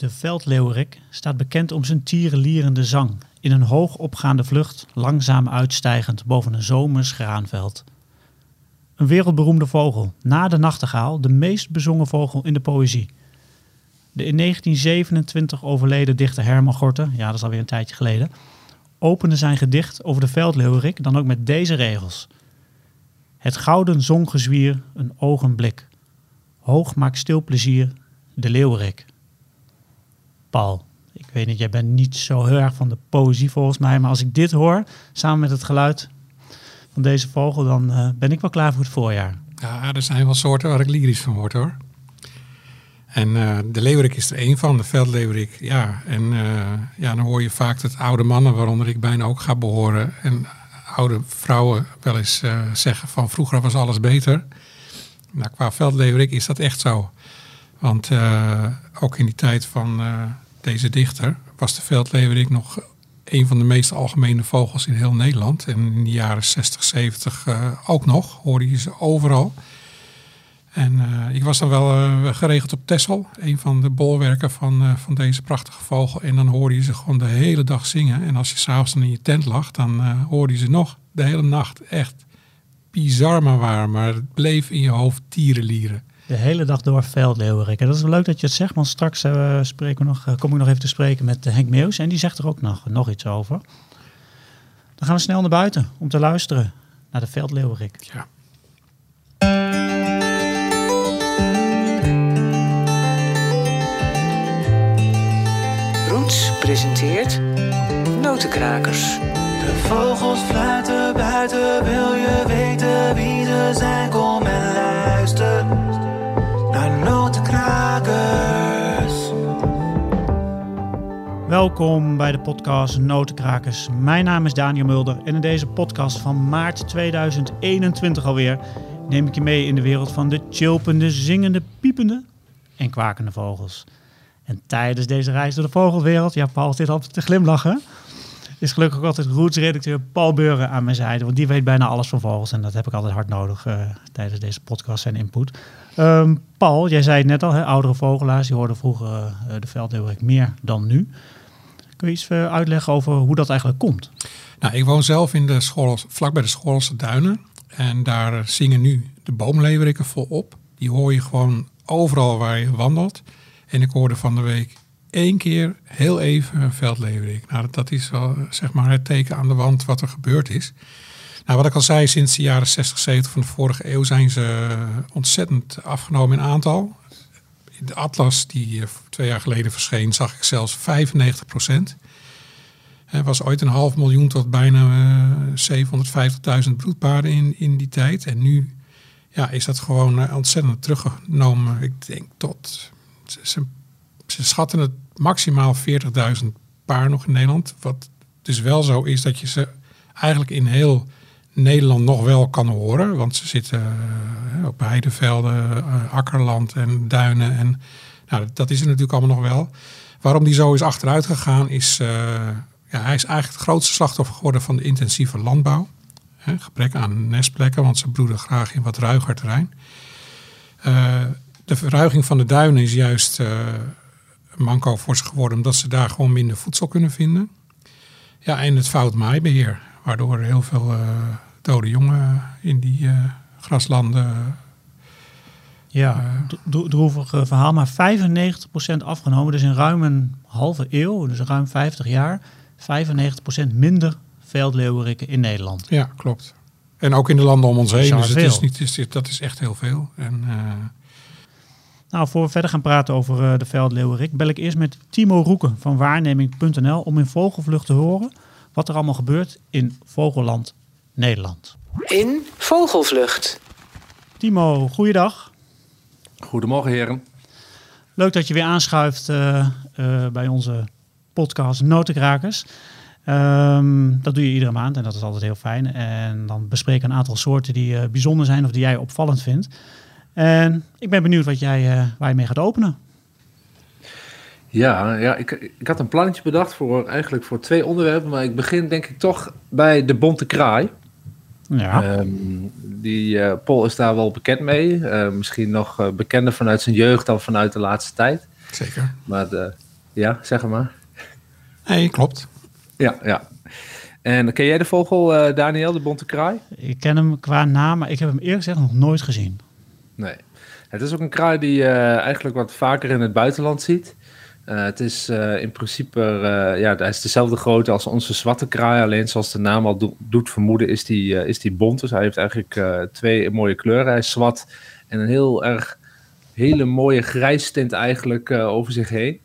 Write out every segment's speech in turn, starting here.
De veldleeuwerik staat bekend om zijn tierenlierende zang. In een hoog opgaande vlucht, langzaam uitstijgend boven een zomers graanveld. Een wereldberoemde vogel, na de nachtegaal de meest bezongen vogel in de poëzie. De in 1927 overleden dichter Herman Gorter, ja dat is alweer een tijdje geleden, opende zijn gedicht over de veldleeuwerik dan ook met deze regels. Het gouden zongezwier, een ogenblik. Hoog maakt stil plezier, de leeuwerik. Paul, ik weet niet, jij bent niet zo heel erg van de poëzie volgens mij, maar als ik dit hoor, samen met het geluid van deze vogel, dan uh, ben ik wel klaar voor het voorjaar. Ja, er zijn wel soorten waar ik lyrisch van word hoor. En uh, de leeuwerik is er één van, de veldleeuwerik. Ja, en uh, ja, dan hoor je vaak dat oude mannen, waaronder ik bijna ook ga behoren, en oude vrouwen wel eens zeggen van vroeger was alles beter. Nou, qua veldleeuwerik is dat echt zo. Want ook in die tijd van deze dichter was de veldleeuwerik nog een van de meest algemene vogels in heel Nederland. En in de jaren 60, 70 uh, ook nog, hoorde je ze overal. En ik was dan wel geregeld op Texel, een van de bolwerken van, van deze prachtige vogel. En dan hoorde je ze gewoon de hele dag zingen. En als je s'avonds in je tent lag, dan hoorde je ze nog de hele nacht. Echt bizar maar waar, maar het bleef in je hoofd tierenlieren. De hele dag door veldleeuwerik. En dat is leuk dat je het zegt, want straks uh, spreken we nog, uh, kom ik nog even te spreken met Henk Meeuws. En die zegt er ook nog, nog iets over. Dan gaan we snel naar buiten om te luisteren naar de veldleeuwerik. Ja. Roots presenteert Notenkrakers. De vogels fluiten buiten, wil je weten wie ze zijn? Kom en luister Welkom bij de podcast Notenkrakers. Mijn naam is Daniel Mulder en in deze podcast van maart 2021 alweer neem ik je mee in de wereld van de chilpende, zingende, piepende en kwakende vogels. En tijdens deze reis door de vogelwereld, ja Paul zit altijd te glimlachen, is gelukkig ook altijd Roots-redacteur Paul Beuren aan mijn zijde. Want die weet bijna alles van vogels en dat heb ik altijd hard nodig uh, tijdens deze podcast en input. Um, Paul, jij zei het net al, hè, oudere vogelaars, die hoorden vroeger uh, de veldleeuwerik meer dan nu. Kun je iets uh, uitleggen over hoe dat eigenlijk komt? Nou, ik woon zelf in de vlak bij de Schoolse Duinen. En daar zingen nu de boomleeuweriken volop. Die hoor je gewoon overal waar je wandelt. En ik hoorde van de week één keer heel even een veldleeuwerik. Nou, dat is wel zeg maar het teken aan de wand wat er gebeurd is. Nou, wat ik al zei, sinds de jaren 60, 70 van de vorige eeuw zijn ze ontzettend afgenomen in aantal. De atlas die twee jaar geleden verscheen, zag ik zelfs 95 procent. Er was ooit een half miljoen tot bijna uh, 750.000 broedpaarden in, in die tijd. En nu ja, is dat gewoon uh, ontzettend teruggenomen. Ik denk tot... Ze, ze schatten het maximaal 40.000 paar nog in Nederland. Wat dus wel zo is dat je ze eigenlijk in heel Nederland nog wel kan horen. Want ze zitten uh, op heidevelden, uh, akkerland en duinen. En nou, dat is er natuurlijk allemaal nog wel. Waarom die zo is achteruit gegaan is... Uh, ja, hij is eigenlijk het grootste slachtoffer geworden van de intensieve landbouw. Gebrek aan nestplekken, want ze broeden graag in wat ruiger terrein. de verruiging van de duinen is juist een manco voor ze geworden, omdat ze daar gewoon minder voedsel kunnen vinden. Ja, en het fout maaibeheer, waardoor heel veel uh, dode jongen in die uh, graslanden. Ja, uh, droevig verhaal, maar 95% afgenomen. Dus in ruim een halve eeuw, dus ruim 50 jaar, 95% minder veldleeuweriken in Nederland. Ja, klopt. En ook in de landen om ons heen. Dus het is niet, is, dat is echt heel veel. En, nou, voor we verder gaan praten over uh, de veldleeuwerik, bel ik eerst met Timo Roeken van waarneming.nl om in vogelvlucht te horen wat er allemaal gebeurt in Vogelland Nederland. In Vogelvlucht. Timo, goeiedag. Goedemorgen heren. Leuk dat je weer aanschuift uh, uh, bij onze podcast Notenkrakers. Um, dat doe je iedere maand en dat is altijd heel fijn. En dan bespreken een aantal soorten die uh, bijzonder zijn of die jij opvallend vindt. En ik ben benieuwd wat jij, uh, waar je mee gaat openen. Ja, ja ik, ik had een plannetje bedacht voor eigenlijk voor twee onderwerpen. Maar ik begin denk ik toch bij de bonte kraai. Ja. Um, die uh, Paul is daar wel bekend mee. Uh, misschien nog uh, bekender vanuit zijn jeugd dan vanuit de laatste tijd. Zeker. Maar de, Ja, zeg maar. Nee, klopt. Ja, ja. En ken jij de vogel, eh, Daniel, de bonte kraai? Ik ken hem qua naam, maar ik heb hem eerlijk gezegd nog nooit gezien. Nee. Het is ook een kraai die je eh, eigenlijk wat vaker in het buitenland ziet. Eh, het is eh, in principe, eh, ja, hij is dezelfde grootte als onze zwarte kraai. Alleen zoals de naam al do- doet vermoeden, is die, is die bont. Dus hij heeft eigenlijk twee mooie kleuren. Hij is zwart en een heel erg hele mooie grijs tint eigenlijk over zich heen.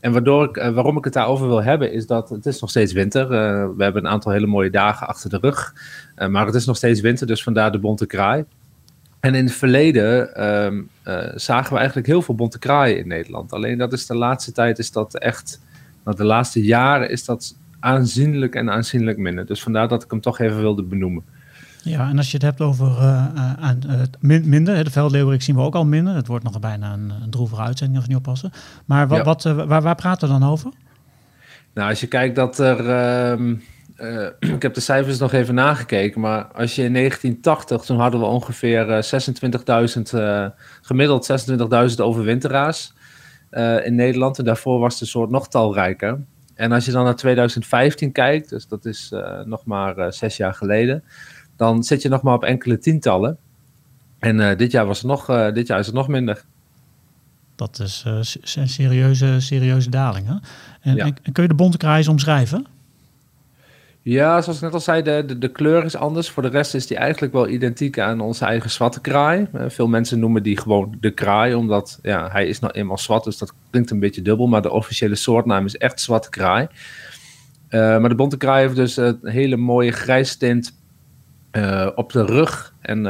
En waardoor ik, waarom ik het daarover wil hebben, is dat het is nog steeds winter. We hebben een aantal hele mooie dagen achter de rug. Maar het is nog steeds winter, dus vandaar de bonte kraai. En in het verleden ehm, eh, zagen we eigenlijk heel veel bonte kraaien in Nederland. Alleen dat is de laatste tijd is dat echt, nou, de laatste jaren is dat aanzienlijk en aanzienlijk minder. Dus vandaar dat ik hem toch even wilde benoemen. Ja, en als je het hebt over aan, eh, min- minder, de veldleeuwerik zien we ook al minder. Het wordt nog bijna een, een droevige uitzending als we niet oppassen. Maar wat, Ja. wat, waar, waar praten we dan over? Nou, als je kijkt dat er. ehm, eh, ik heb de cijfers nog even nagekeken, maar als je in 1980, toen hadden we ongeveer eh, 26.000, eh, gemiddeld 26.000 overwinteraars eh, in Nederland. En daarvoor was de soort nog talrijker. En als je dan naar 2015 kijkt, dus dat is eh, nog maar eh, zes jaar geleden, dan zit je nog maar op enkele tientallen. En eh, dit, jaar was het nog, eh, dit jaar is het nog minder. Dat is eh, een serieuze, serieuze daling. Hè? En, Ja. en kun je de bonte kraai eens omschrijven? Ja, zoals ik net al zei, de, de, kleur is anders. Voor de rest is die eigenlijk wel identiek aan onze eigen zwarte kraai. Eh, veel mensen noemen die gewoon de kraai, omdat ja, hij is nou eenmaal zwart, dus dat klinkt een beetje dubbel. Maar de officiële soortnaam is echt zwarte kraai. Eh, maar de bonte kraai heeft dus een hele mooie grijs tint eh, op de rug en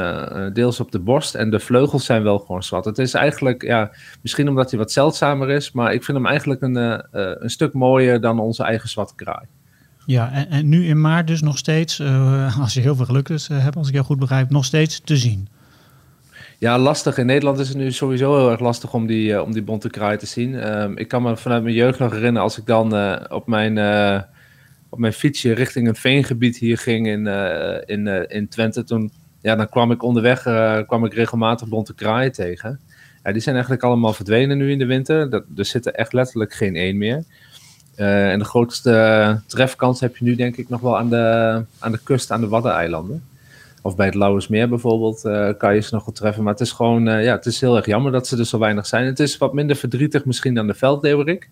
deels op de borst. En de vleugels zijn wel gewoon zwart. Het is eigenlijk, ja, misschien omdat hij wat zeldzamer is, maar ik vind hem eigenlijk een, een stuk mooier dan onze eigen zwarte kraai. Ja, en, nu in maart dus nog steeds, eh, als je heel veel geluk dus, hebt, als ik jou goed begrijp, nog steeds te zien. Ja, lastig. In Nederland is het nu sowieso heel erg lastig om die, eh, om die bonte kraai te zien. Ehm, ik kan me vanuit mijn jeugd nog herinneren als ik dan op, mijn, op mijn fietsje richting een veengebied hier ging in, in, in Twente. Toen, ja, dan kwam ik onderweg kwam ik regelmatig bonte kraaien tegen. Ja, die zijn eigenlijk allemaal verdwenen nu in de winter. Dat, er zit er echt letterlijk geen één meer. Eh, en de grootste trefkans heb je nu denk ik nog wel aan de, aan de kust, aan de Waddeneilanden. Of bij het Lauwersmeer bijvoorbeeld eh, kan je ze nog wel treffen. Maar het is gewoon, eh, ja, het is heel erg jammer dat ze er zo weinig zijn. Het is wat minder verdrietig misschien dan de veldleeuwerik.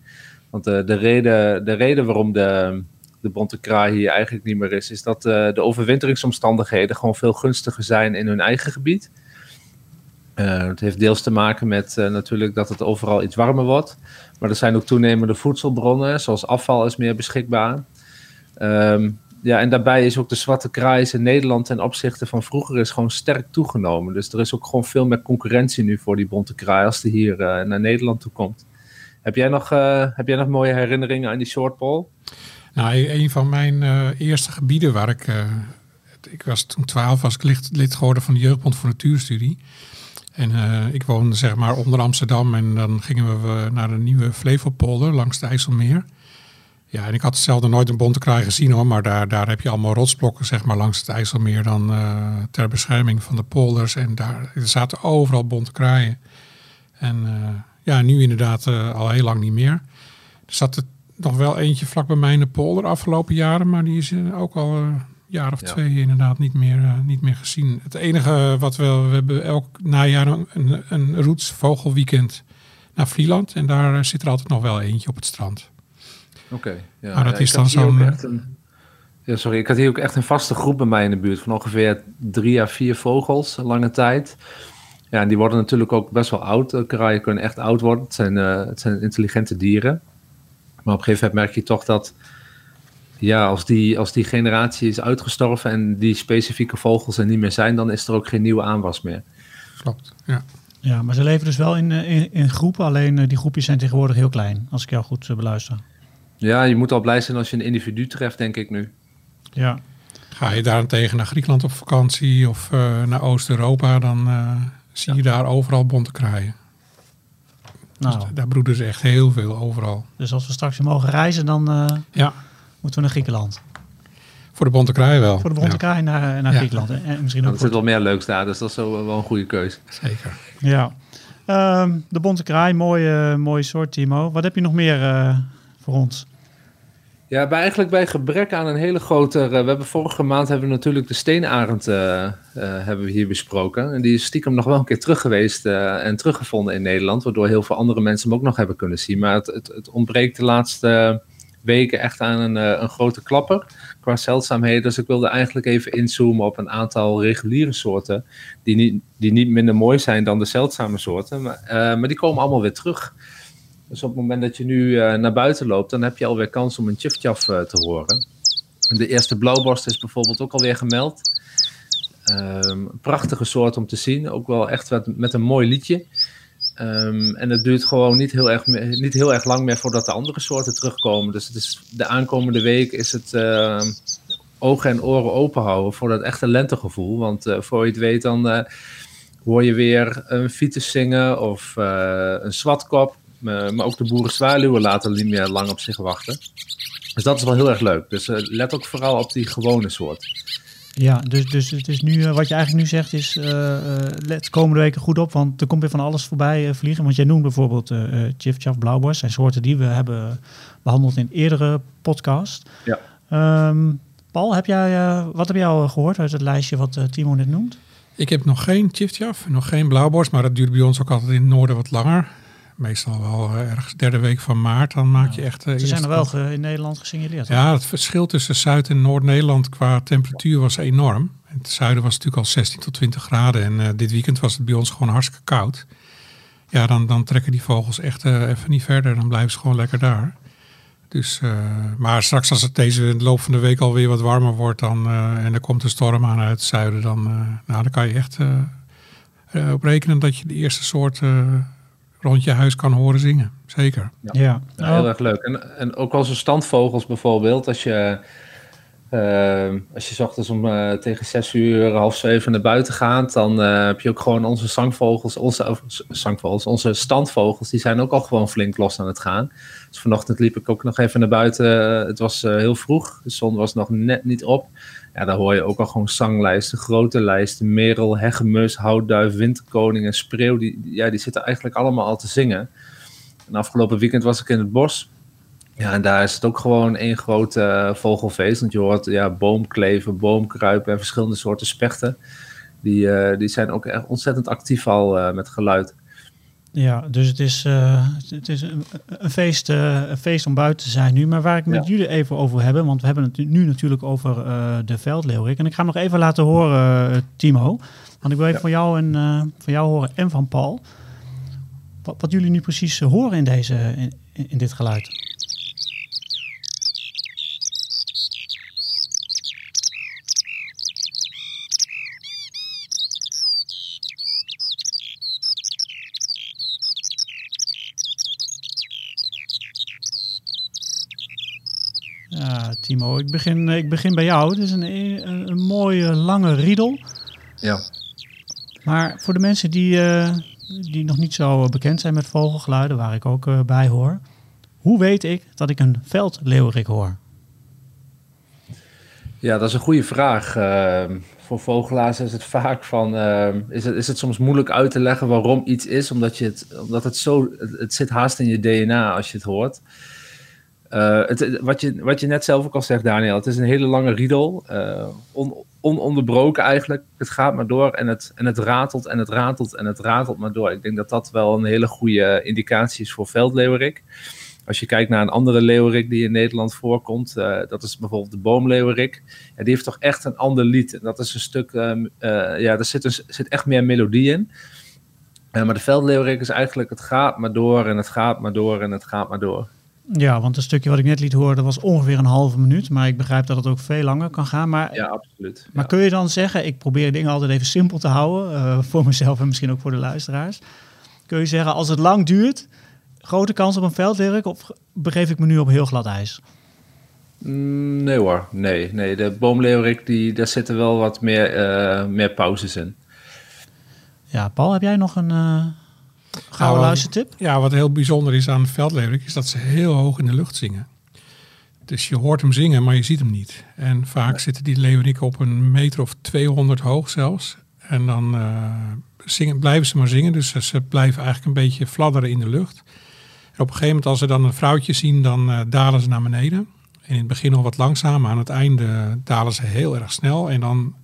Want eh, de, reden, de reden waarom de, de bonte kraai hier eigenlijk niet meer is, is dat eh, de overwinteringsomstandigheden gewoon veel gunstiger zijn in hun eigen gebied. Eh, het heeft deels te maken met eh, natuurlijk dat het overal iets warmer wordt. Maar er zijn ook toenemende voedselbronnen, zoals afval is meer beschikbaar. Ehm, ja, en daarbij is ook de zwarte kraai in Nederland ten opzichte van vroeger is gewoon sterk toegenomen. Dus er is ook gewoon veel meer concurrentie nu voor die bonte kraai als die hier eh, naar Nederland toe komt. Heb jij, nog, eh, heb jij nog mooie herinneringen aan die shortpole? Nou, een van mijn eh, eerste gebieden waar ik... ik was toen 12, was ik lid geworden van de Jeugdbond voor Natuurstudie. En eh, ik woonde zeg maar onder Amsterdam en dan gingen we naar de nieuwe Flevopolder langs de IJsselmeer. Ja, en ik had zelden nooit een bonte kraai gezien hoor, maar daar, daar heb je allemaal rotsblokken zeg maar langs het IJsselmeer dan eh, ter bescherming van de polders. En daar zaten overal bonte kraaien. En eh, ja, nu inderdaad al heel lang niet meer. Er zat er nog wel eentje vlak bij mij in de polder afgelopen jaren, maar die is ook al een jaar of Ja. twee inderdaad niet meer, eh, niet meer gezien. Het enige wat we, we hebben elk najaar een, een, een roots vogelweekend naar Vlieland en daar eh, zit er altijd nog wel eentje op het strand. Oké. ja, Maar dat ja, is dan zo'n, een- Ja, sorry, ik had hier ook echt een vaste groep bij mij in de buurt van ongeveer drie à vier vogels, lange tijd. Ja, en die worden natuurlijk ook best wel oud. Eh, Kraaien kunnen echt oud worden. Het zijn, eh, het zijn intelligente dieren. Maar op een gegeven moment merk je toch dat, ja, als die, als die generatie is uitgestorven en die specifieke vogels er niet meer zijn, dan is er ook geen nieuwe aanwas meer. Klopt, ja. Ja, maar ze leven dus wel in, eh, in, in groepen, alleen eh, die groepjes zijn tegenwoordig heel klein, als ik jou goed eh, beluister. Ja, je moet al blij zijn als je een individu treft, denk ik nu. Ja, Ga je daarentegen naar Griekenland op vakantie of eh, naar Oost-Europa, dan eh, zie je daar overal bonte kraaien. nou, Dus daar broeden ze echt heel veel overal. dus als we straks mogen reizen, dan eh, Ja, moeten we naar Griekenland. voor de bonte kraai wel. Voor de bonte Ja, kraai naar, naar Ja. Griekenland. En, en misschien ook zit voor- wel meer leuks daar, dus dat is wel wel een goede keuze. zeker. Ja. Ehm, de bonte kraai, mooie, mooie soort, Timo. Wat heb je nog meer eh, voor ons? Ja, bij, eigenlijk bij gebrek aan een hele grote... eh, we hebben vorige maand hebben we natuurlijk de steenarend eh, eh, hebben we hier besproken. En die is stiekem nog wel een keer terug geweest eh, en teruggevonden in Nederland. Waardoor heel veel andere mensen hem ook nog hebben kunnen zien. Maar het, het, het ontbreekt de laatste weken echt aan een, eh, een grote klapper qua zeldzaamheden. Dus ik wilde eigenlijk even inzoomen op een aantal reguliere soorten. Die niet, die niet minder mooi zijn dan de zeldzame soorten. Maar, eh, maar die komen allemaal weer terug. Dus op het moment dat je nu eh, naar buiten loopt, dan heb je alweer kans om een eh, te horen. De eerste blauwborst is bijvoorbeeld ook alweer gemeld. Een prachtige soort om te zien. Ook wel echt met een mooi liedje. Ehm, en het duurt gewoon niet heel, erg, niet heel erg lang meer voordat de andere soorten terugkomen. Dus het is, de aankomende week is het ehm, ogen en oren open houden voor dat echte lentegevoel. Want eh, voor je het weet dan eh, hoor je weer een fiets zingen of eh, een zwatkop. Maar ook de boerenzwaluwen laten niet meer lang op zich wachten. Dus dat is wel heel erg leuk. Dus let ook vooral op die gewone soort. Ja, dus, dus het is nu, eh, wat je eigenlijk nu zegt is, eh, eh, let komende weken goed op, want er komt weer van alles voorbij vliegen. Want jij noemt bijvoorbeeld uh, Chifchaf Blauwborst, zijn soorten die we hebben behandeld in eerdere podcast. Ja. Ehm, Paul, heb jij, eh, wat heb jij al gehoord uit het lijstje wat Timo net noemt? Ik heb nog geen chiftjaf, nog geen blauwborst, maar dat duurt bij ons ook altijd in het noorden wat langer. Meestal wel eh, ergens derde week van maart, dan maak je echt... eh, Ze zijn er wel ge- in Nederland gesignaleerd. Ja, het verschil tussen Zuid- en Noord-Nederland qua temperatuur was enorm. In het zuiden was het natuurlijk al 16 tot 20 graden en eh, dit weekend was het bij ons gewoon hartstikke koud. Ja, dan, dan trekken die vogels echt even niet verder, dan blijven ze gewoon lekker daar. Dus, maar straks als het deze in de loop van de week alweer wat warmer wordt dan, en er komt een storm aan uit het zuiden, dan, nou, dan kan je echt op rekenen dat je de eerste soort eh, rond je huis kan horen zingen. Zeker. Ja. Ja, heel Oh, erg leuk. En, en ook wel zo'n standvogels bijvoorbeeld. Als je, eh, als je 's ochtends om eh, tegen zes uur, half zeven naar buiten gaat, dan eh, heb je ook gewoon onze zangvogels, onze of, zangvogels, onze standvogels, die zijn ook al gewoon flink los aan het gaan. Dus vanochtend liep ik ook nog even naar buiten. Het was eh, heel vroeg, de zon was nog net niet op. Ja, daar hoor je ook al gewoon zanglijsten, grote lijsten, merel, hegemus, houtduif, winterkoning en spreeuw. Die, ja, die zitten eigenlijk allemaal al te zingen. En afgelopen weekend was ik in het bos. Ja, en daar is het ook gewoon één groot eh, vogelfeest. Want je hoort ja, boomkleven, boomkruipen en verschillende soorten spechten. Die, eh, die zijn ook echt ontzettend actief al eh, met geluid. Ja, dus het is, eh, het is een, een, feest, eh, een feest om buiten te zijn nu. Maar waar ik met Ja. jullie even over hebben, want we hebben het nu natuurlijk over eh, de veldleeuwerik. En ik ga hem nog even laten horen, Timo. Want ik wil even Ja. van, jou en, van jou horen en van Paul. Wat, wat jullie nu precies horen in, deze, in, in dit geluid. Ja, Timo, ik begin, ik begin bij jou. Het is een, een, een mooie lange riedel. Ja. Maar voor de mensen die, eh, die nog niet zo bekend zijn met vogelgeluiden, waar ik ook eh, bij hoor. Hoe weet ik dat ik een veldleeuwerik hoor? Ja, dat is een goede vraag. Voor vogelaars is het vaak van, is, het, is het soms moeilijk uit te leggen waarom iets is, omdat, je het, omdat het zo, het, het zit haast in je DNA als je het hoort. Eh, wat, je, wat je net zelf ook al zegt, Daniel, het is een hele lange riedel, eh, on, ononderbroken eigenlijk. Het gaat maar door en het, en het ratelt en het ratelt en het ratelt maar door. Ik denk dat dat wel een hele goede indicatie is voor veldleeuwerik. Als je kijkt naar een andere leeuwerik die in Nederland voorkomt, eh, dat is bijvoorbeeld de boomleeuwerik. Ja, die heeft toch echt een ander lied. Dat is een stuk, ehm, eh, ja, er zit, een, zit echt meer melodie in. Maar de veldleeuwerik is eigenlijk, het gaat maar door en het gaat maar door en het gaat maar door. Ja, want het stukje wat ik net liet horen, dat was ongeveer een halve minuut. Maar ik begrijp dat het ook veel langer kan gaan. Maar, Ja, absoluut. maar Ja. kun je dan zeggen, ik probeer dingen altijd even simpel te houden. eh, voor mezelf en misschien ook voor de luisteraars. Kun je zeggen, als het lang duurt, grote kans op een veldleeuwerik? Of begeef ik me nu op heel glad ijs? Mm, Nee hoor, nee. nee. De boomleeuwerik, die, daar zitten wel wat meer, eh, meer pauzes in. Ja, Paul, heb jij nog een eh gouden Nou, luistertip? Ja, wat heel bijzonder is aan veldleeuwerik is dat ze heel hoog in de lucht zingen. Dus je hoort hem zingen, maar je ziet hem niet. En vaak zitten die leeuweriken op een meter of 200 hoog zelfs. En dan eh, zingen, blijven ze maar zingen. Dus ze- blijven eigenlijk een beetje fladderen in de lucht. En op een gegeven moment als ze dan een vrouwtje zien, dan eh, dalen ze naar beneden. En in het begin nog wat langzaam, maar aan het einde dalen ze heel erg snel. En dan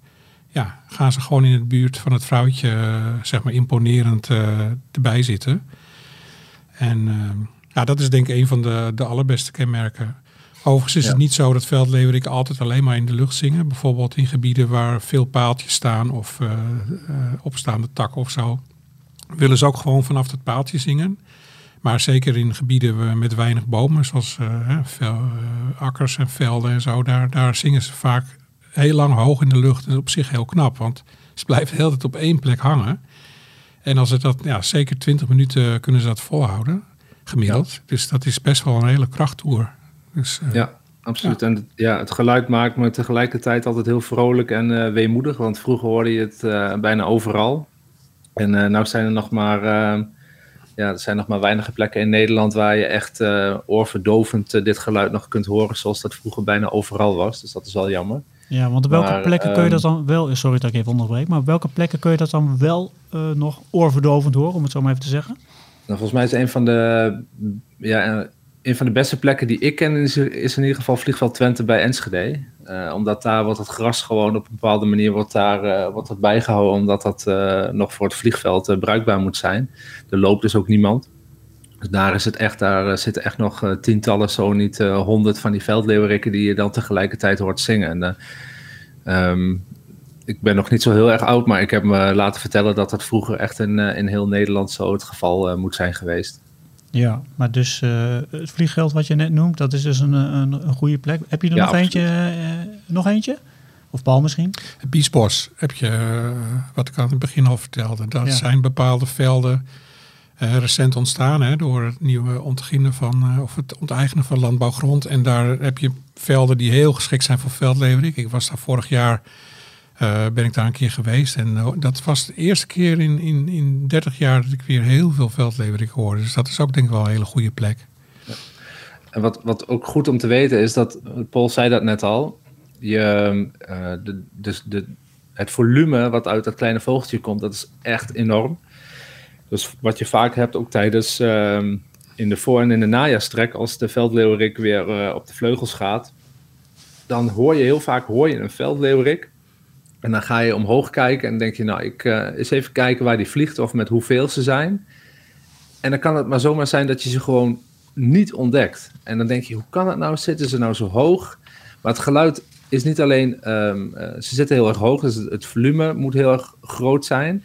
ja, gaan ze gewoon in de buurt van het vrouwtje, eh, zeg maar, imponerend eh, erbij zitten. En eh, ja, dat is denk ik een van de, de allerbeste kenmerken. Overigens is Ja. het niet zo dat veldleeuweriken altijd alleen maar in de lucht zingen. Bijvoorbeeld in gebieden waar veel paaltjes staan of opstaande takken of zo. Willen ze ook gewoon vanaf het paaltje zingen. Maar zeker in gebieden met weinig bomen, zoals akkers en velden en zo, daar, daar zingen ze vaak heel lang hoog in de lucht. En op zich heel knap, want ze blijven de hele tijd op één plek hangen. En als het dat, ja, zeker 20 minuten kunnen ze dat volhouden, gemiddeld. Dus dat is best wel een hele krachttoer. Dus, eh, Ja, absoluut. En het- ja, het geluid maakt me tegelijkertijd altijd heel vrolijk en eh, weemoedig. Want vroeger hoorde je het eh, bijna overal. En eh nou zijn er nog maar, eh, ja, er zijn nog maar weinige plekken in Nederland waar je echt oorverdovend dit geluid nog kunt horen. Zoals dat vroeger bijna overal was. Dus dat is wel jammer. Ja, want op welke Maar, plekken kun je dat ehm, dan wel... Sorry dat ik even onderbreek. Maar op welke plekken kun je dat dan wel eh, nog oorverdovend horen, om het zo maar even te zeggen? Nou, volgens mij is een van de, ja, eh, een van de beste plekken die ik ken, is, is in ieder geval Vliegveld Twente bij Enschede. Eh, omdat daar wordt het gras gewoon op een bepaalde manier wordt daar, eh, wordt dat bijgehouden, omdat dat eh, nog voor het vliegveld eh, bruikbaar moet zijn. Er loopt dus ook niemand. Dus daar is het echt, daar eh, zitten echt nog eh, tientallen, zo niet eh, honderd van die veldleeuwerikken die je dan tegelijkertijd hoort zingen. En, eh, ehm, ik ben nog niet zo heel erg oud, maar ik heb me laten vertellen dat dat vroeger echt in, in heel Nederland zo het geval eh, moet zijn geweest. Ja, maar dus eh, het vliegveld wat je net noemt, dat is dus een, een, een goede plek. Heb je er Ja, nog, absoluut. eentje, nog eentje? Of Paul misschien? Het Biesbos heb je, wat ik aan het begin al vertelde. Dat Ja. zijn bepaalde velden eh, recent ontstaan hè, door het nieuwe ontginnen van, eh, of het onteigenen van landbouwgrond. En daar heb je velden die heel geschikt zijn voor veldleverik. Ik was daar vorig jaar, eh, ben ik daar een keer geweest. En dat was de eerste keer in, in, in 30 jaar dat ik weer heel veel veldleverik hoorde. Dus dat is ook denk ik wel een hele goede plek. En wat, wat ook goed om te weten is dat, Paul zei dat net al, je, de, dus de, het volume wat uit dat kleine vogeltje komt, dat is echt enorm. Dus wat je vaak hebt, ook tijdens ehm, in de voor- en in de najaarstrek, als de veldleeuwerik weer eh, op de vleugels gaat, dan hoor je heel vaak hoor je een veldleeuwerik. En dan ga je omhoog kijken en denk je, nou, ik eh eens even kijken waar die vliegt of met hoeveel ze zijn. En dan kan het maar zomaar zijn dat je ze gewoon niet ontdekt. En dan denk je, hoe kan het nou? Zitten ze nou zo hoog? Maar het geluid is niet alleen, ehm, eh, ze zitten heel erg hoog, dus het volume moet heel erg groot zijn.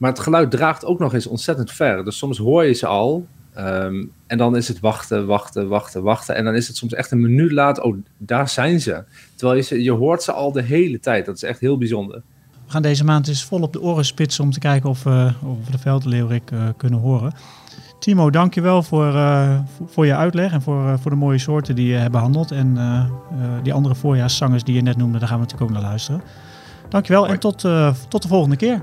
Maar het geluid draagt ook nog eens ontzettend ver. Dus soms hoor je ze al. ehm, en dan is het wachten, wachten, wachten, wachten. En dan is het soms echt een minuut later. Oh, daar zijn ze. Terwijl je, ze, je hoort ze al de hele tijd. Dat is echt heel bijzonder. We gaan deze maand eens vol op de oren spitsen om te kijken of, we of we de veldleeuwerik eh, kunnen horen. Timo, dankjewel voor, eh, voor- voor je uitleg en voor, eh, voor de mooie soorten die je hebt behandeld. En eh, eh, die andere voorjaarszangers die je net noemde, daar gaan we natuurlijk ook naar luisteren. Dankjewel en tot, eh, tot de volgende keer.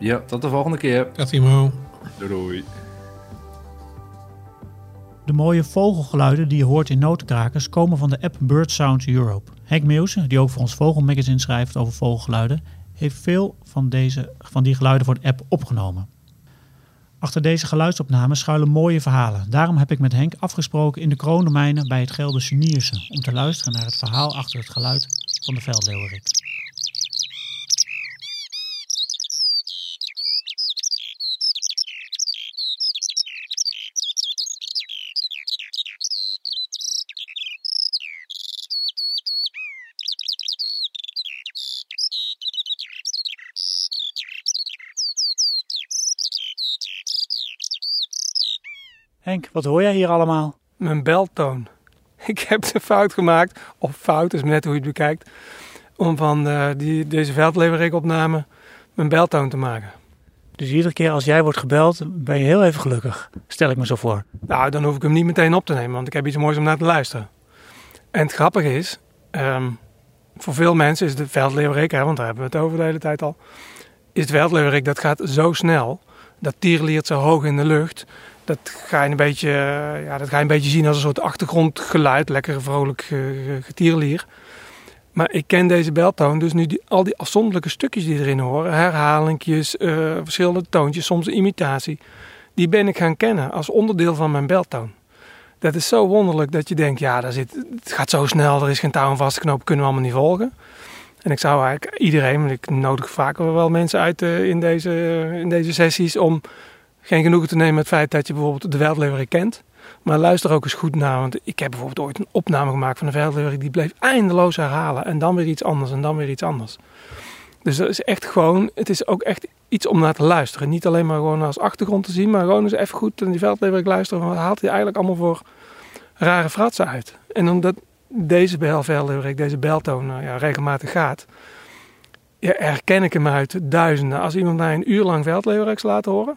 Ja, tot de volgende keer. Timo. Doei doei. De mooie vogelgeluiden die je hoort in notenkrakers komen van de app Bird Sound Europe. Henk Meeuwsen, die ook voor ons Vogelmagazine schrijft over vogelgeluiden, heeft veel van, deze, van die geluiden voor de app opgenomen. Achter deze geluidsopnames schuilen mooie verhalen. Daarom heb ik met Henk afgesproken in de kroondomeinen bij het Gelderse Nierse om te luisteren naar het verhaal achter het geluid van de veldleeuwerik. Henk, wat hoor jij hier allemaal? Mijn beltoon. Ik heb de fout gemaakt, of fout, is net hoe je het bekijkt, om van eh, die, deze veldleverik-opname mijn beltoon te maken. Dus iedere keer als jij wordt gebeld, ben je heel even gelukkig. Stel ik me zo voor. Nou, dan hoef ik hem niet meteen op te nemen, want ik heb iets moois om naar te luisteren. En het grappige is, ehm, voor veel mensen is de veldleverik, hè, want daar hebben we het over de hele tijd al, is het veldleverik, dat gaat zo snel, dat tierliert zo hoog in de lucht, dat ga je een beetje, eh, ja, dat ga je een beetje zien als een soort achtergrondgeluid, lekker vrolijk getierlier. Maar ik ken deze beltoon, dus nu al die afzonderlijke stukjes die erin horen, herhalingjes, eh, verschillende toontjes, soms een imitatie, die ben ik gaan kennen als onderdeel van mijn beltoon. Dat is zo wonderlijk dat je denkt, ja, daar zit, het gaat zo snel, er is geen touw aan vast te knopen, kunnen we allemaal niet volgen. En ik zou eigenlijk iedereen, want ik nodig vaker wel mensen uit eh, in, deze, in deze sessies om geen genoegen te nemen met het feit dat je bijvoorbeeld de veldleeuwerik kent. Maar luister ook eens goed naar, want ik heb bijvoorbeeld ooit een opname gemaakt van een veldleeuwerik die bleef eindeloos herhalen. En dan weer iets anders en dan weer iets anders. Dus dat is echt gewoon, het is ook echt iets om naar te luisteren. Niet alleen maar gewoon als achtergrond te zien, maar gewoon eens even goed naar die veldleeuwerik luisteren. Wat haalt hij eigenlijk allemaal voor rare fratsen uit? En omdat deze veldleeuwerik, deze beltoon nou ja, regelmatig gaat, ja, herken ik hem uit duizenden. Als iemand mij een uur lang veldleeuwerik laat horen,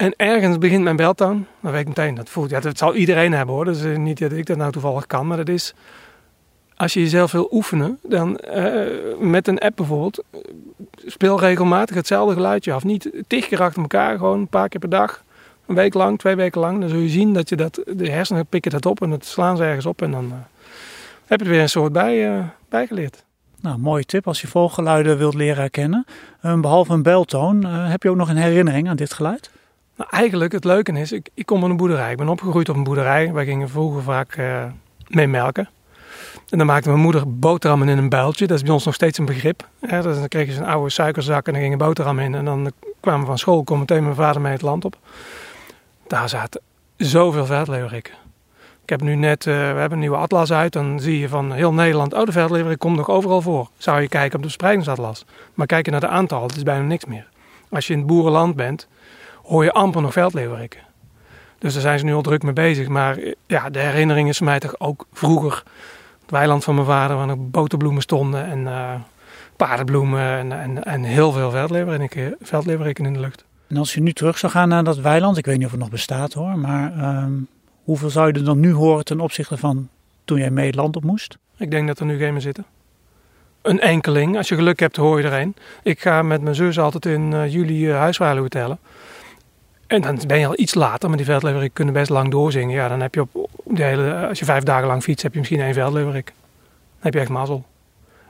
en ergens begint mijn beltoon, dan weet ik meteen, dat voelt, ja, dat zal iedereen hebben hoor. Dus niet dat ik dat nou toevallig kan, maar dat is, als je jezelf wil oefenen, dan eh, met een app bijvoorbeeld, eh, speel regelmatig hetzelfde geluidje af. Niet tig keer achter elkaar, gewoon een paar keer per dag, een week lang, twee weken lang. Dan zul je zien dat je dat, de hersenen pikken dat op en het slaan ze ergens op en dan uh, heb je er weer een soort bij, bijgeleerd. Nou, mooie tip als je volgeluiden wilt leren herkennen. behalve een beltoon, heb je ook nog een herinnering aan dit geluid? Nou, eigenlijk het leuke is, ik, ik kom van een boerderij. Ik ben opgegroeid op een boerderij. Wij gingen vroeger vaak uh, mee melken. En dan maakte mijn moeder boterhammen in een builtje. Dat is bij ons nog steeds een begrip. Ja, dan kregen ze een oude suikerzak en dan gingen boterhammen in. En dan kwamen we van school, kwam meteen mijn vader mee het land op. Daar zaten zoveel veldleeuwerikken. Ik heb nu net, uh, we hebben een nieuwe atlas uit. Dan zie je van heel Nederland, oh de komt nog overal voor. Zou je kijken op de spreidingsatlas. Maar kijk je naar de aantal, het is bijna niks meer. Als je in het boerenland bent, hoor je amper nog veldleeuweriken. Dus daar zijn ze nu al druk mee bezig. Maar ja, de herinnering is voor mij toch ook vroeger. Het weiland van mijn vader, waar nog boterbloemen stonden en uh, paardenbloemen en, en, en heel veel veldleeuweriken in de lucht. En als je nu terug zou gaan naar dat weiland, ik weet niet of het nog bestaat hoor, maar ehm, hoeveel zou je er dan nu horen ten opzichte van toen jij mee het land op moest? Ik denk dat er nu geen meer zitten. Een enkeling, als je geluk hebt hoor je er een. Ik ga met mijn zus altijd in uh, juli uh, tellen. En dan ben je al iets later, maar die veldleeuwerik kunnen best lang doorzingen. Ja, dan heb je op de hele, als je vijf dagen lang fietst, heb je misschien één veldleeuwerik. Dan heb je echt mazzel.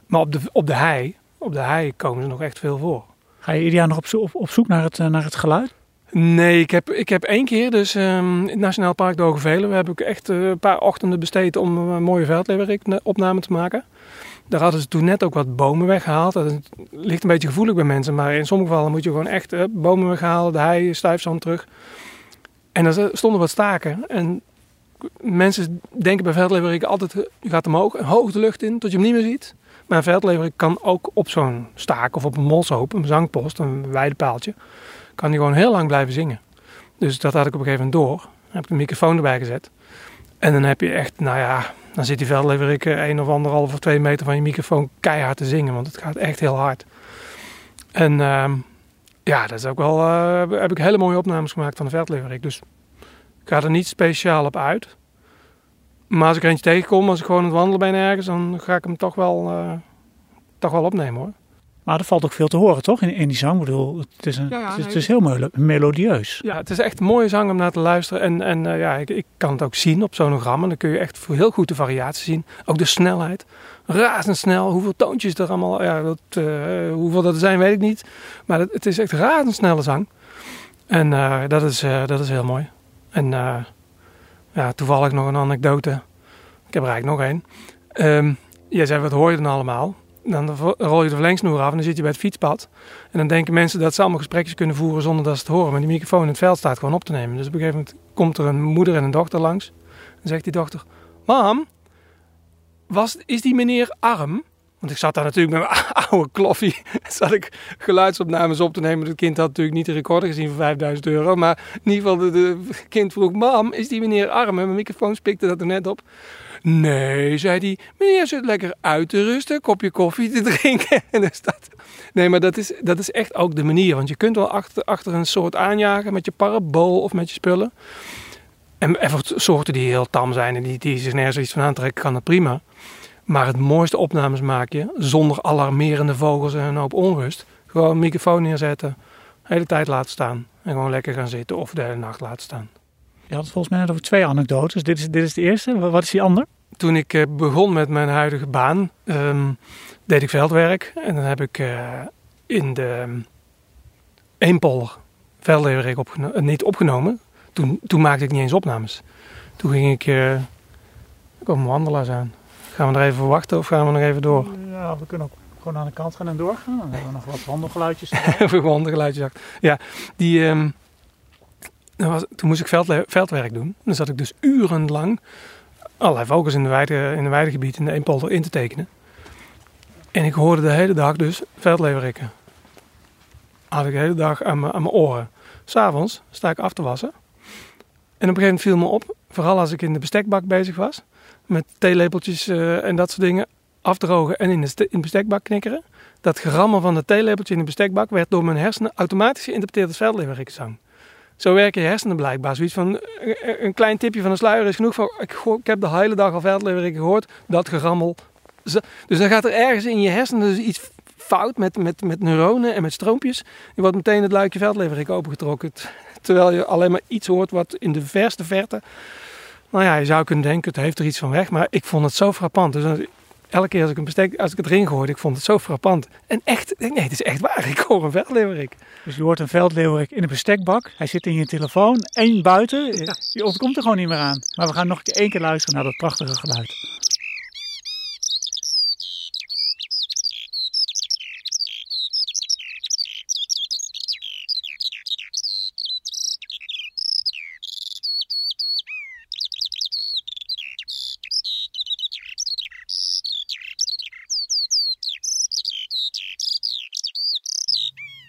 Maar op de, op de hei, op de hei komen ze nog echt veel voor. Ga je ieder jaar nog op, op, op zoek naar het, eh, naar het geluid? Nee, ik heb, ik heb één keer, dus um, het Nationaal Park de Hoge Veluwe, heb ik echt eh, een paar ochtenden besteed om een mooie veldleeuwerik opname te maken. Daar hadden ze toen net ook wat bomen weggehaald. Dat ligt een beetje gevoelig bij mensen, maar in sommige gevallen moet je gewoon echt uh, bomen weghalen, de hei, stuifzand terug. En er stonden wat staken. En mensen denken bij veldleverik altijd, je gaat omhoog, hoog de lucht in, tot je hem niet meer ziet. Maar een veldleverik kan ook op zo'n staak of op een molshoop, een zangpost, een weidepaaltje, kan hij gewoon heel lang blijven zingen. Dus dat had ik op een gegeven moment door. Dan heb ik de microfoon erbij gezet. En dan heb je echt, nou ja, dan zit die veldleverik een of anderhalf of twee meter van je microfoon keihard te zingen. Want het gaat echt heel hard. En uh, ja, dat is ook wel, uh, heb ik hele mooie opnames gemaakt van de veldleverik. Dus ik ga er niet speciaal op uit. Maar als ik er eentje tegenkom, als ik gewoon aan het wandelen ben ergens, dan ga ik hem toch wel, uh, toch wel opnemen hoor. Maar er valt ook veel te horen, toch? In, in die zang. Ik bedoel, het is, een, ja, ja, het, is, het is heel melodieus. Ja, het is echt een mooie zang om naar te luisteren. En, en uh, ja, ik, ik, kan het ook zien op sonogram. En dan kun je echt heel goed de variatie zien. Ook de snelheid. Razendsnel. Hoeveel toontjes er allemaal... Ja, dat, uh, hoeveel dat er zijn, weet ik niet. Maar het, het is echt razendsnelle zang. En uh, dat, is, dat is heel mooi. En ja, toevallig nog een anekdote. Ik heb er eigenlijk nog één. Um, jij zei, wat hoor je dan allemaal? Dan rol je de verlengsnoer af en dan zit je bij het fietspad. En dan denken mensen dat ze allemaal gesprekjes kunnen voeren zonder dat ze het horen. Maar die microfoon in het veld staat gewoon op te nemen. Dus op een gegeven moment komt er een moeder en een dochter langs. En zegt die dochter, mam, was, is die meneer arm? Want ik zat daar natuurlijk met mijn oude kloffie. Zat ik geluidsopnames op te nemen. Het kind had natuurlijk niet de recorder gezien voor 5000 euro. Maar in ieder geval, de, kind vroeg: Mam, is die meneer arm? En mijn microfoon spikte dat er net op. Nee, zei hij. Meneer zit lekker uit te rusten, kopje koffie te drinken. En dan staat... Nee, maar dat is, dat is echt ook de manier. Want je kunt wel achter, achter een soort aanjagen met je parabool of met je spullen. En even soorten die heel tam zijn en die, die zich nergens iets van aantrekken, kan dat prima. Maar het mooiste opnames maak je zonder alarmerende vogels en een hoop onrust. Gewoon een microfoon neerzetten, de hele tijd laten staan. En gewoon lekker gaan zitten of de hele nacht laten staan. Je had het volgens mij net over twee anekdotes. Dit is, dit is de eerste. Wat is die ander? toen ik eh, begon met mijn huidige baan, ehm, deed ik veldwerk. En dan heb ik eh, in de Eempolder veldleverik opgeno- eh, niet opgenomen. Toen, toen maakte ik niet eens opnames. Toen ging ik... er komen wandelaars aan. Gaan we er even voor wachten of gaan we nog even door? Ja, we kunnen ook gewoon aan de kant gaan en doorgaan. Dan hebben we nog wat wandelgeluidjes. Even gewoon de geluidjes achter. Ja, die, ehm, toen moest ik veldwerk doen. Dan zat ik dus urenlang allerlei vogels in de, in de weidegebied in de Eempolder in te tekenen. En ik hoorde de hele dag dus veldleverikken. Had ik de hele dag aan mijn, aan mijn oren. S'avonds sta ik af te wassen. En op een gegeven moment viel me op, vooral als ik in de bestekbak bezig was, met theelepeltjes eh, en dat soort dingen afdrogen en in de, in de bestekbak knikkeren. Dat gerammel van het theelepeltje in de bestekbak werd door mijn hersenen automatisch geïnterpreteerd als veldleverikkenzang. Zo werken je hersenen blijkbaar. Zoiets van eh, eh, een klein tipje van een sluier is genoeg. Voor, ik, ik heb de hele dag al veldleverikken gehoord. Dat gerammel. Dus dan gaat er ergens in je hersenen dus iets fout met, met, met neuronen en met stroompjes. Je wordt meteen het luikje veldleverik opengetrokken. Terwijl je alleen maar iets hoort wat in de verste verte. Nou ja, je zou kunnen denken, het heeft er iets van weg. Maar ik vond het zo frappant. Dus elke keer als ik, een bestek, als ik het erin gooide, ik vond het zo frappant. En echt, nee, het is echt waar. Ik hoor een veldleverik. Dus je hoort een veldleeuwerik in een bestekbak. Hij zit in je telefoon en buiten. Je ontkomt er gewoon niet meer aan. Maar we gaan nog één keer luisteren naar dat prachtige geluid.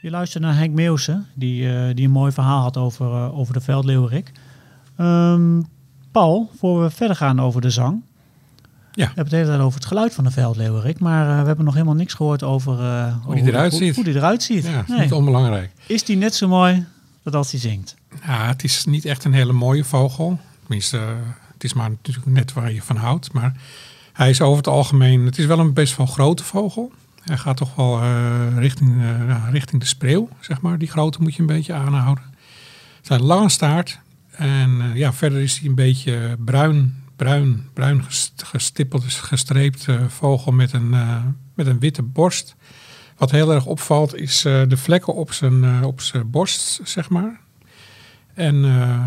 Je luistert naar Henk Meeuwse, die, eh, die een mooi verhaal had over, eh, over de veldleeuwerik. Ehm, Paul, voor we verder gaan over de zang. Ja. We hebben het hele tijd over het geluid van de veldleeuwerik, maar eh, we hebben nog helemaal niks gehoord over, over die eruit hoe, ziet. Hoe die eruit ziet. Ja, Nee. niet onbelangrijk. Is die net zo mooi dat als hij zingt? Ja, het is niet echt een hele mooie vogel. Tenminste, het is maar natuurlijk net waar je van houdt. Maar hij is over het algemeen, het is wel een best wel grote vogel. Hij gaat toch wel eh, richting, eh, richting de spreeuw, zeg maar. Die grootte moet je een beetje aanhouden. Een lange staart. En eh, ja, verder is hij een beetje bruin, bruin, bruin gest- gestippeld, dus gestreept vogel met een, met een witte borst. Wat heel erg opvalt is de vlekken op zijn, op zijn borst, zeg maar. En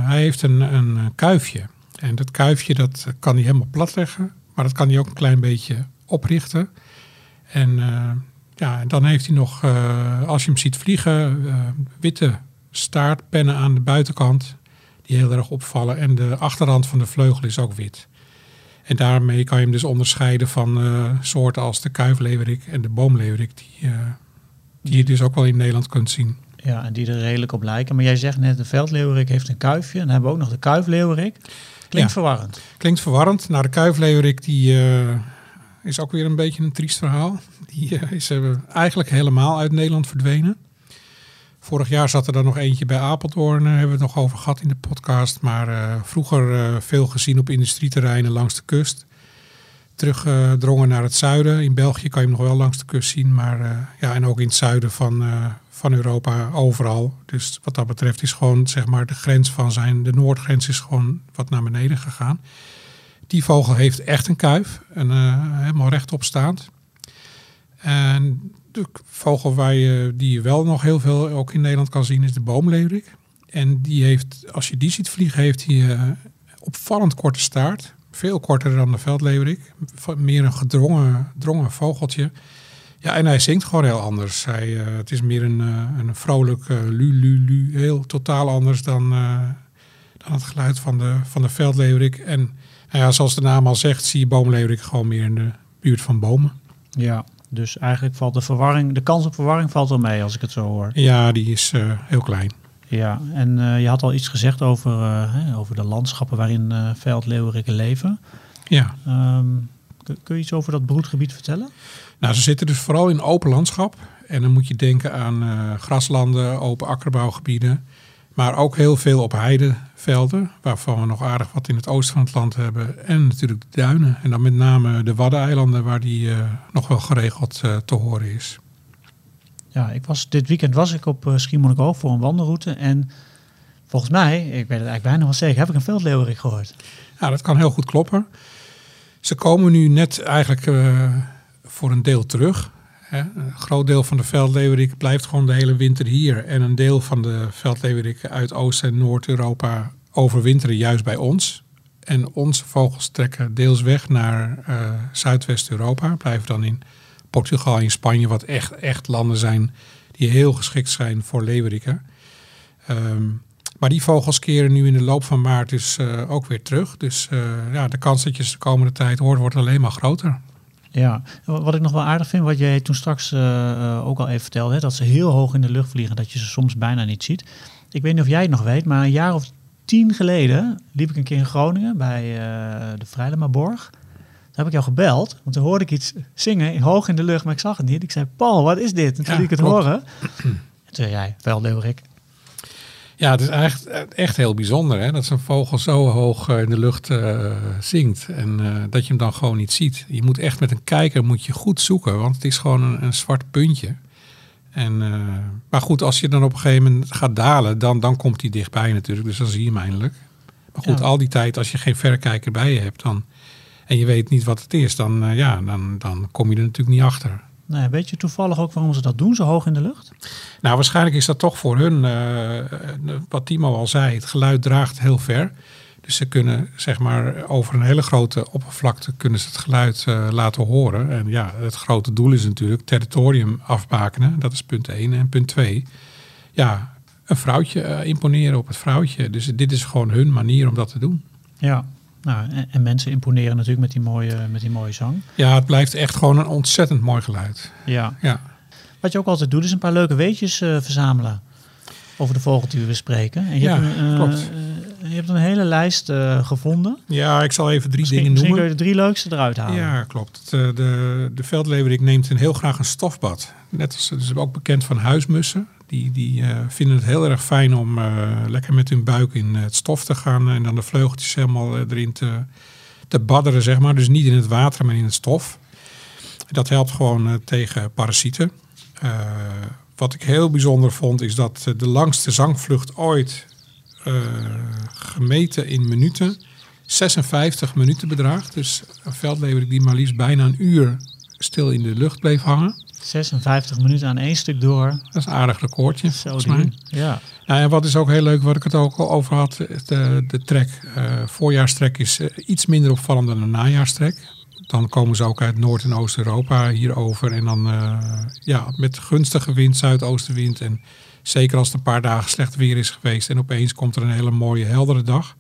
hij heeft een, een kuifje. En dat kuifje dat kan hij helemaal plat leggen. Maar dat kan hij ook een klein beetje oprichten. En eh, ja, dan heeft hij nog, eh, als je hem ziet vliegen, eh, witte staartpennen aan de buitenkant. Die heel erg opvallen. En de achterrand van de vleugel is ook wit. En daarmee kan je hem dus onderscheiden van soorten als de kuifleeuwerik en de boomleeuwerik. Die, die je dus ook wel in Nederland kunt zien. Ja, en die er redelijk op lijken. Maar jij zegt net, de veldleeuwerik heeft een kuifje. En dan hebben we ook nog de kuifleeuwerik. Klinkt Ja. verwarrend. Klinkt verwarrend. Nou, de kuifleeuwerik die, is ook weer een beetje een triest verhaal. Die eh, is eh, eigenlijk helemaal uit Nederland verdwenen. Vorig jaar zat er dan nog eentje bij Apeldoorn, daar hebben we het nog over gehad in de podcast. Maar eh, vroeger eh, veel gezien op industrieterreinen langs de kust. Teruggedrongen naar het zuiden. In België kan je hem nog wel langs de kust zien. Maar eh, ja, en ook in het zuiden van, eh, van Europa overal. Dus wat dat betreft is gewoon zeg maar de grens van zijn, de noordgrens is gewoon wat naar beneden gegaan. Die vogel heeft echt een kuif, en, eh, helemaal rechtop staand. En de vogel waar je, die je wel nog heel veel ook in Nederland kan zien is de boomleeuwerik. En die heeft, als je die ziet vliegen, heeft hij eh, opvallend korte staart. Veel korter dan de veldleeuwerik. Va- Meer een gedrongen drongen vogeltje. Ja, en hij zingt gewoon heel anders. Hij, eh, het is meer een, een vrolijk eh, lu, lu, lu. Heel totaal anders dan, dan het geluid van de, van de. En nou ja, zoals de naam al zegt, zie je boomleeuwerik gewoon meer in de buurt van bomen. Ja, dus eigenlijk valt de verwarring, de kans op verwarring valt wel mee als ik het zo hoor. Ja, die is eh, heel klein. Ja, en eh, je had al iets gezegd over, eh, hè, over de landschappen waarin veldleeuwerikken leven. Ja. Ehm, kun, kun je iets over dat broedgebied vertellen? Nou, ze zitten dus vooral in open landschap. En dan moet je denken aan graslanden, open akkerbouwgebieden. Maar ook heel veel op heidevelden, waarvan we nog aardig wat in het oosten van het land hebben. En natuurlijk de duinen. En dan met name de Waddeneilanden, waar die eh, nog wel geregeld eh, te horen is. Ja, ik was, dit weekend was ik op uh, Schiermonnikoog voor een wandelroute. En volgens mij, ik weet het eigenlijk bijna wel zeker, heb ik een veldleeuwerik gehoord. Ja, dat kan heel goed kloppen. Ze komen nu net eigenlijk voor een deel terug. Een groot deel van de veldleeuwerik blijft gewoon de hele winter hier. En een deel van de veldleeuwerik uit Oost- en Noord-Europa overwinteren juist bij ons. En onze vogels trekken deels weg naar eh, Zuidwest-Europa. Blijven dan in Portugal en Spanje, wat echt, echt landen zijn die heel geschikt zijn voor leeuweriken. Ehm, maar die vogels keren nu in de loop van maart dus eh, ook weer terug. Dus eh, ja, de kans dat je ze de komende tijd hoort, wordt alleen maar groter. Ja, wat ik nog wel aardig vind, wat jij toen straks eh, eh, ook al even vertelde, hè, dat ze heel hoog in de lucht vliegen, dat je ze soms bijna niet ziet. Ik weet niet of jij het nog weet, maar een jaar of tien geleden liep ik een keer in Groningen bij eh, de Vrijlemaborg. Daar heb ik jou gebeld, want toen hoorde ik iets zingen, hoog in de lucht, maar ik zag het niet. Ik zei, Paul, wat is dit? En toen Ja, liet ik het klopt. horen. En toen zei jij, wel Leeuwerik. Ja, het is eigenlijk echt heel bijzonder hè, dat zo'n vogel zo hoog eh, in de lucht eh, zingt. En eh, dat je hem dan gewoon niet ziet. Je moet echt met een kijker moet je goed zoeken, want het is gewoon een, een zwart puntje. En, maar goed, als je dan op een gegeven moment gaat dalen, dan, dan komt hij dichtbij natuurlijk. Dus dan zie je hem eindelijk. Maar goed, Ja. al die tijd, als je geen verrekijker bij je hebt dan, en je weet niet wat het is, dan, ja, dan, dan kom je er natuurlijk niet achter. Nou, weet je toevallig ook waarom ze dat doen, zo hoog in de lucht? Nou, waarschijnlijk is dat toch voor hun, eh, wat Timo al zei, het geluid draagt heel ver. Dus ze kunnen zeg maar over een hele grote oppervlakte kunnen ze het geluid eh, laten horen. En ja, het grote doel is natuurlijk territorium afbakenen. Dat is punt 1. En punt 2, ja, een vrouwtje eh, imponeren op het vrouwtje. Dus dit is gewoon hun manier om dat te doen. Ja. Nou, en, en mensen imponeren natuurlijk met die mooie, met die mooie zang. Ja, het blijft echt gewoon een ontzettend mooi geluid. Ja. Ja, Wat je ook altijd doet, is een paar leuke weetjes eh, verzamelen over de vogel die we bespreken. En je, Ja, hebt, een, eh, klopt. eh, je hebt een hele lijst gevonden. ja ik zal even drie Misschien, dingen misschien noemen. kun je de drie leukste eruit halen. Ja, klopt. De, de, de veldleeuwerik neemt een heel graag een stofbad. Net als dus ook bekend van huismussen. Die, die eh, vinden het heel erg fijn om eh, lekker met hun buik in het stof te gaan en dan de vleugeltjes helemaal eh, erin te, te badderen, zeg maar. Dus niet in het water, maar in het stof. Dat helpt gewoon eh, tegen parasieten. Eh, wat ik heel bijzonder vond, is dat eh, de langste zangvlucht ooit eh, gemeten in minuten 56 minuten bedraagt. Dus een veldleeuwerik die maar liefst bijna een uur stil in de lucht bleef hangen. 56 minuten aan één stuk door. Dat is een aardig recordje, Zo volgens mij. Ja. Nou, en wat is ook heel leuk, wat ik het ook al over had, de, de trek. eh voorjaarstrek is eh, iets minder opvallend dan een najaarstrek. Dan komen ze ook uit Noord- en Oost-Europa hierover. En dan eh, ja, met gunstige wind, zuidoostenwind. En zeker als het een paar dagen slecht weer is geweest en opeens komt er een hele mooie heldere dag.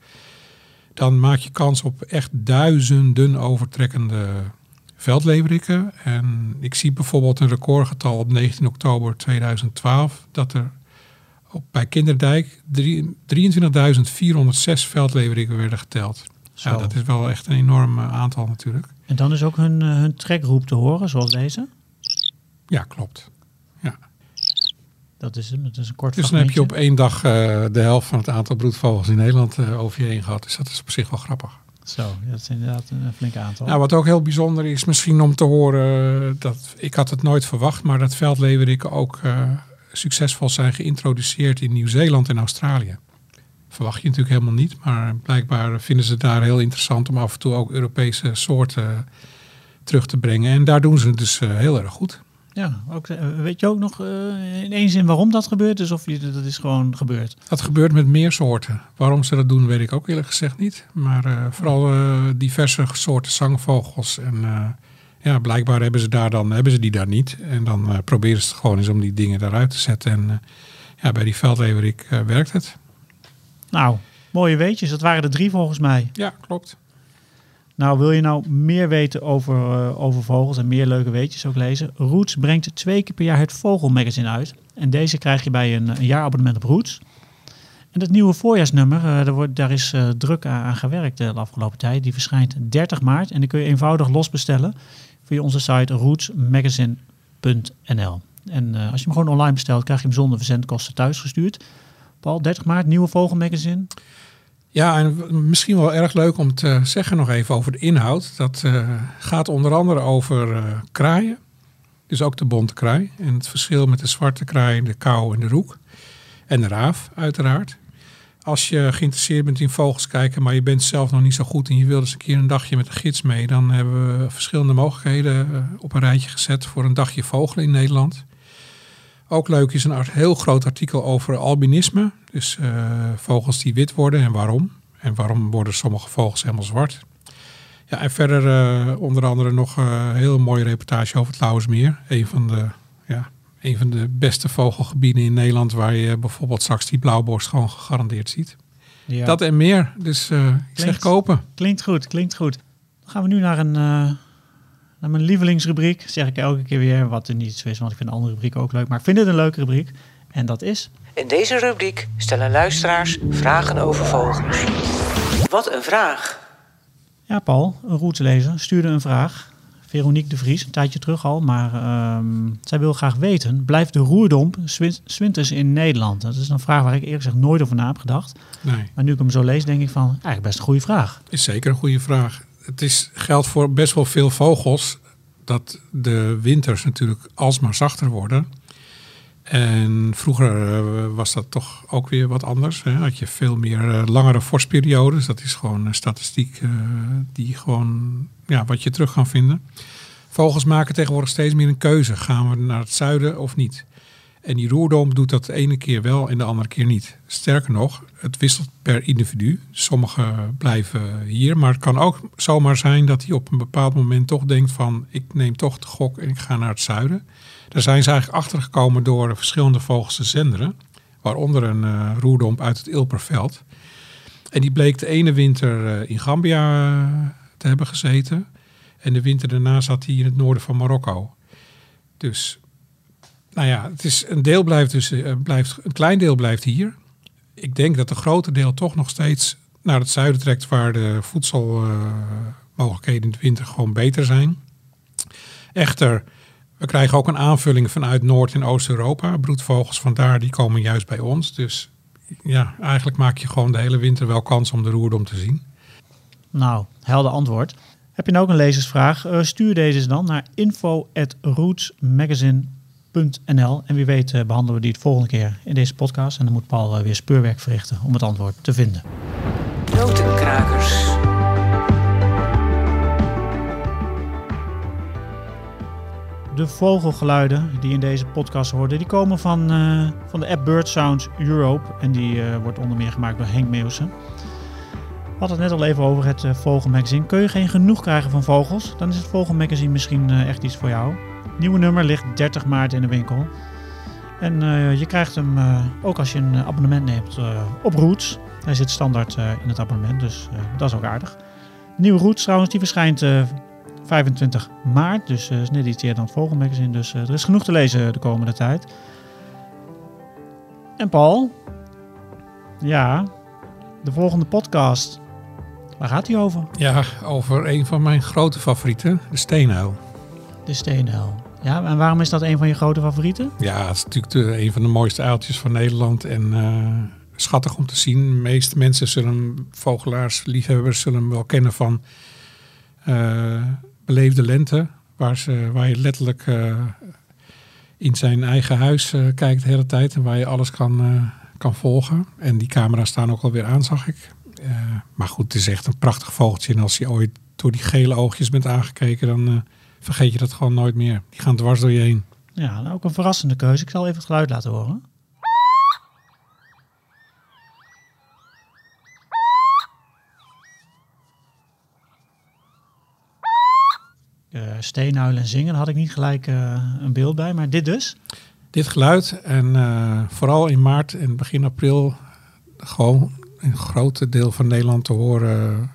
Dan maak je kans op echt duizenden overtrekkende veldleeuweriken. En ik zie bijvoorbeeld een recordgetal op 19 oktober 2012 dat er op, bij Kinderdijk drie- 23.406 veldleeuweriken werden geteld. Ja, Zo. dat is wel echt een enorm eh, aantal natuurlijk. En dan is ook hun, eh, hun trekroep te horen, zoals deze. Ja, klopt. Ja. Dat is, dat is een kort Dus dan heb je op één dag eh, de helft van het aantal broedvogels in Nederland over je heen gehad. Dus dat is op zich wel grappig. Zo, dat is inderdaad een flink aantal. Nou, wat ook heel bijzonder is misschien om te horen, eh, dat ik had het nooit verwacht, maar dat veldleeuweriken ook eh, succesvol zijn geïntroduceerd in Nieuw-Zeeland en Australië. Verwacht je natuurlijk helemaal niet, maar blijkbaar vinden ze het daar heel interessant om af en toe ook Europese soorten terug te brengen. En daar doen ze het dus eh, heel erg goed. Ja, ook, eh, weet je ook nog eh, in één zin waarom dat gebeurt? Dus of je, dat is gewoon gebeurd? Dat gebeurt met meer soorten. Waarom ze dat doen, weet ik ook eerlijk gezegd niet. Maar eh, vooral diverse soorten zangvogels. En ja, blijkbaar hebben ze, daar dan, hebben ze die daar niet. En dan proberen ze het gewoon eens om die dingen daaruit te zetten. En ja, bij die veldleeuwerik eh, werkt het. Nou, mooie weetjes. Dat waren er drie volgens mij. Ja, klopt. Nou, wil je nou meer weten over, eh, over vogels en meer leuke weetjes ook lezen? Roots brengt twee keer per jaar het Vogelmagazine uit. En deze krijg je bij een, een jaarabonnement op Roots. En dat nieuwe voorjaarsnummer, eh, daar, wordt, daar is eh, druk aan, gewerkt de afgelopen tijd. Die verschijnt 30 maart en die kun je eenvoudig losbestellen via onze site rootsmagazine.nl. En als je hem gewoon online bestelt, krijg je hem zonder verzendkosten thuisgestuurd. Paul, 30 maart, nieuwe Vogelmagazine. Ja, en misschien wel erg leuk om te zeggen nog even over de inhoud. Dat eh, gaat onder andere over eh, kraaien. Dus ook de bonte kraai. En het verschil met de zwarte kraai, de kou en de roek. En de raaf, uiteraard. als je geïnteresseerd bent in vogels kijken, maar je bent zelf nog niet zo goed en je wilt eens een keer een dagje met een gids mee, dan hebben we verschillende mogelijkheden eh, op een rijtje gezet voor een dagje vogelen in Nederland. Ook leuk is een heel groot artikel over albinisme. Dus eh, vogels die wit worden en waarom. En waarom worden sommige vogels helemaal zwart. Ja, en verder eh, onder andere nog eh, een heel mooie reportage over het Lauwersmeer. Een van de, ja, een van de beste vogelgebieden in Nederland waar je bijvoorbeeld straks die blauwborst gewoon gegarandeerd ziet. Ja. Dat en meer. Dus eh, ik zeg kopen. Klinkt goed, klinkt goed. Dan gaan we nu naar, een, naar mijn lievelingsrubriek. Zeg ik elke keer weer, wat er niet zo is, want ik vind de andere rubriek ook leuk. Maar ik vind het een leuke rubriek. En dat is... In deze rubriek stellen luisteraars vragen over vogels. Wat een vraag! Ja, Paul, een routelezer, stuurde een vraag. Veronique de Vries, een tijdje terug al. Maar ehm, zij wil graag weten, blijft de roerdomp zwin- zwinters in Nederland? Dat is een vraag waar ik eerlijk gezegd nooit over na heb gedacht. Nee. Maar nu ik hem zo lees, denk ik van, eigenlijk best een goede vraag. Is zeker een goede vraag. Het is, geldt voor best wel veel vogels dat de winters natuurlijk alsmaar zachter worden. En vroeger eh, was dat toch ook weer wat anders. Hè? Had je veel meer eh, langere vorstperiodes. Dat is gewoon een statistiek eh, die gewoon ja, wat je terug kan vinden. Vogels maken tegenwoordig steeds meer een keuze. Gaan we naar het zuiden of niet? En die roerdom doet dat de ene keer wel en de andere keer niet. Sterker nog, het wisselt per individu. Sommigen blijven hier, maar het kan ook zomaar zijn dat hij op een bepaald moment toch denkt van ik neem toch de gok en ik ga naar het zuiden. Daar zijn ze eigenlijk achtergekomen door verschillende vogels te zenderen. Waaronder een eh, roerdomp uit het Ilperveld. En die bleek de ene winter eh, in Gambia eh, te hebben gezeten. En de winter daarna zat hij in het noorden van Marokko. Dus nou ja, het is een deel blijft dus eh, blijft, een klein deel blijft hier. Ik denk dat een groter deel toch nog steeds naar het zuiden trekt, waar de voedselmogelijkheden in de winter gewoon beter zijn. Echter, we krijgen ook een aanvulling vanuit Noord- en Oost-Europa. Broedvogels vandaar, die komen juist bij ons. Dus ja, eigenlijk maak je gewoon de hele winter wel kans om de roerdom te zien. Nou, helder antwoord. Heb je nou ook een lezersvraag? Eh, stuur deze dan naar En wie weet eh, behandelen we die de volgende keer in deze podcast. En dan moet Paul eh, weer speurwerk verrichten om het antwoord te vinden. Notenkrakers. De vogelgeluiden die in deze podcast hoorden, die komen van, eh, van de app Bird Sounds Europe. En die wordt onder meer gemaakt door Henk Meeuwsen. We hadden het net al even over het Vogelmagazine. Kun je geen genoeg krijgen van vogels? Dan is het Vogelmagazine misschien echt iets voor jou. Nieuwe nummer ligt 30 maart in de winkel. En eh, je krijgt hem eh, ook als je een abonnement neemt eh, op Roots. Hij zit standaard in het abonnement, dus dat is ook aardig. De nieuwe Roots trouwens, die verschijnt eh, 25 maart. Dus is net iets eerder dan het Vogelmagazine. Dus eh, er is genoeg te lezen de komende tijd. En Paul? Ja, de volgende podcast. Waar gaat die over? Ja, over een van mijn grote favorieten, de steenuil. De steenuil. Ja, en waarom is dat een van je grote favorieten? Ja, het is natuurlijk een van de mooiste uiltjes van Nederland. En eh, schattig om te zien. De meeste mensen zullen vogelaars, liefhebbers, zullen hem wel kennen van eh, Beleefde Lente. Waar, ze, waar je letterlijk eh, in zijn eigen huis kijkt de hele tijd. En waar je alles kan, kan volgen. En die camera's staan ook alweer aan, zag ik. Maar goed, het is echt een prachtig vogeltje. En als je ooit door die gele oogjes bent aangekeken, dan vergeet je dat gewoon nooit meer. Die gaan dwars door je heen. Ja, nou, ook een verrassende keuze. Ik zal even het geluid laten horen. Uh, steenuilen en zingen, daar had ik niet gelijk uh, een beeld bij, maar dit dus. Dit geluid en uh, vooral in maart en begin april gewoon een groot deel van Nederland te horen.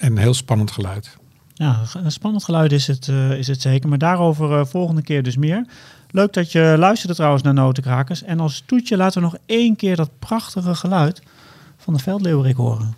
En een heel spannend geluid. Ja, een spannend geluid is het, uh, is het zeker. Maar daarover uh, volgende keer dus meer. Leuk dat je luisterde trouwens naar Notenkrakers. En als toetje laten we nog één keer dat prachtige geluid van de veldleeuwerik horen.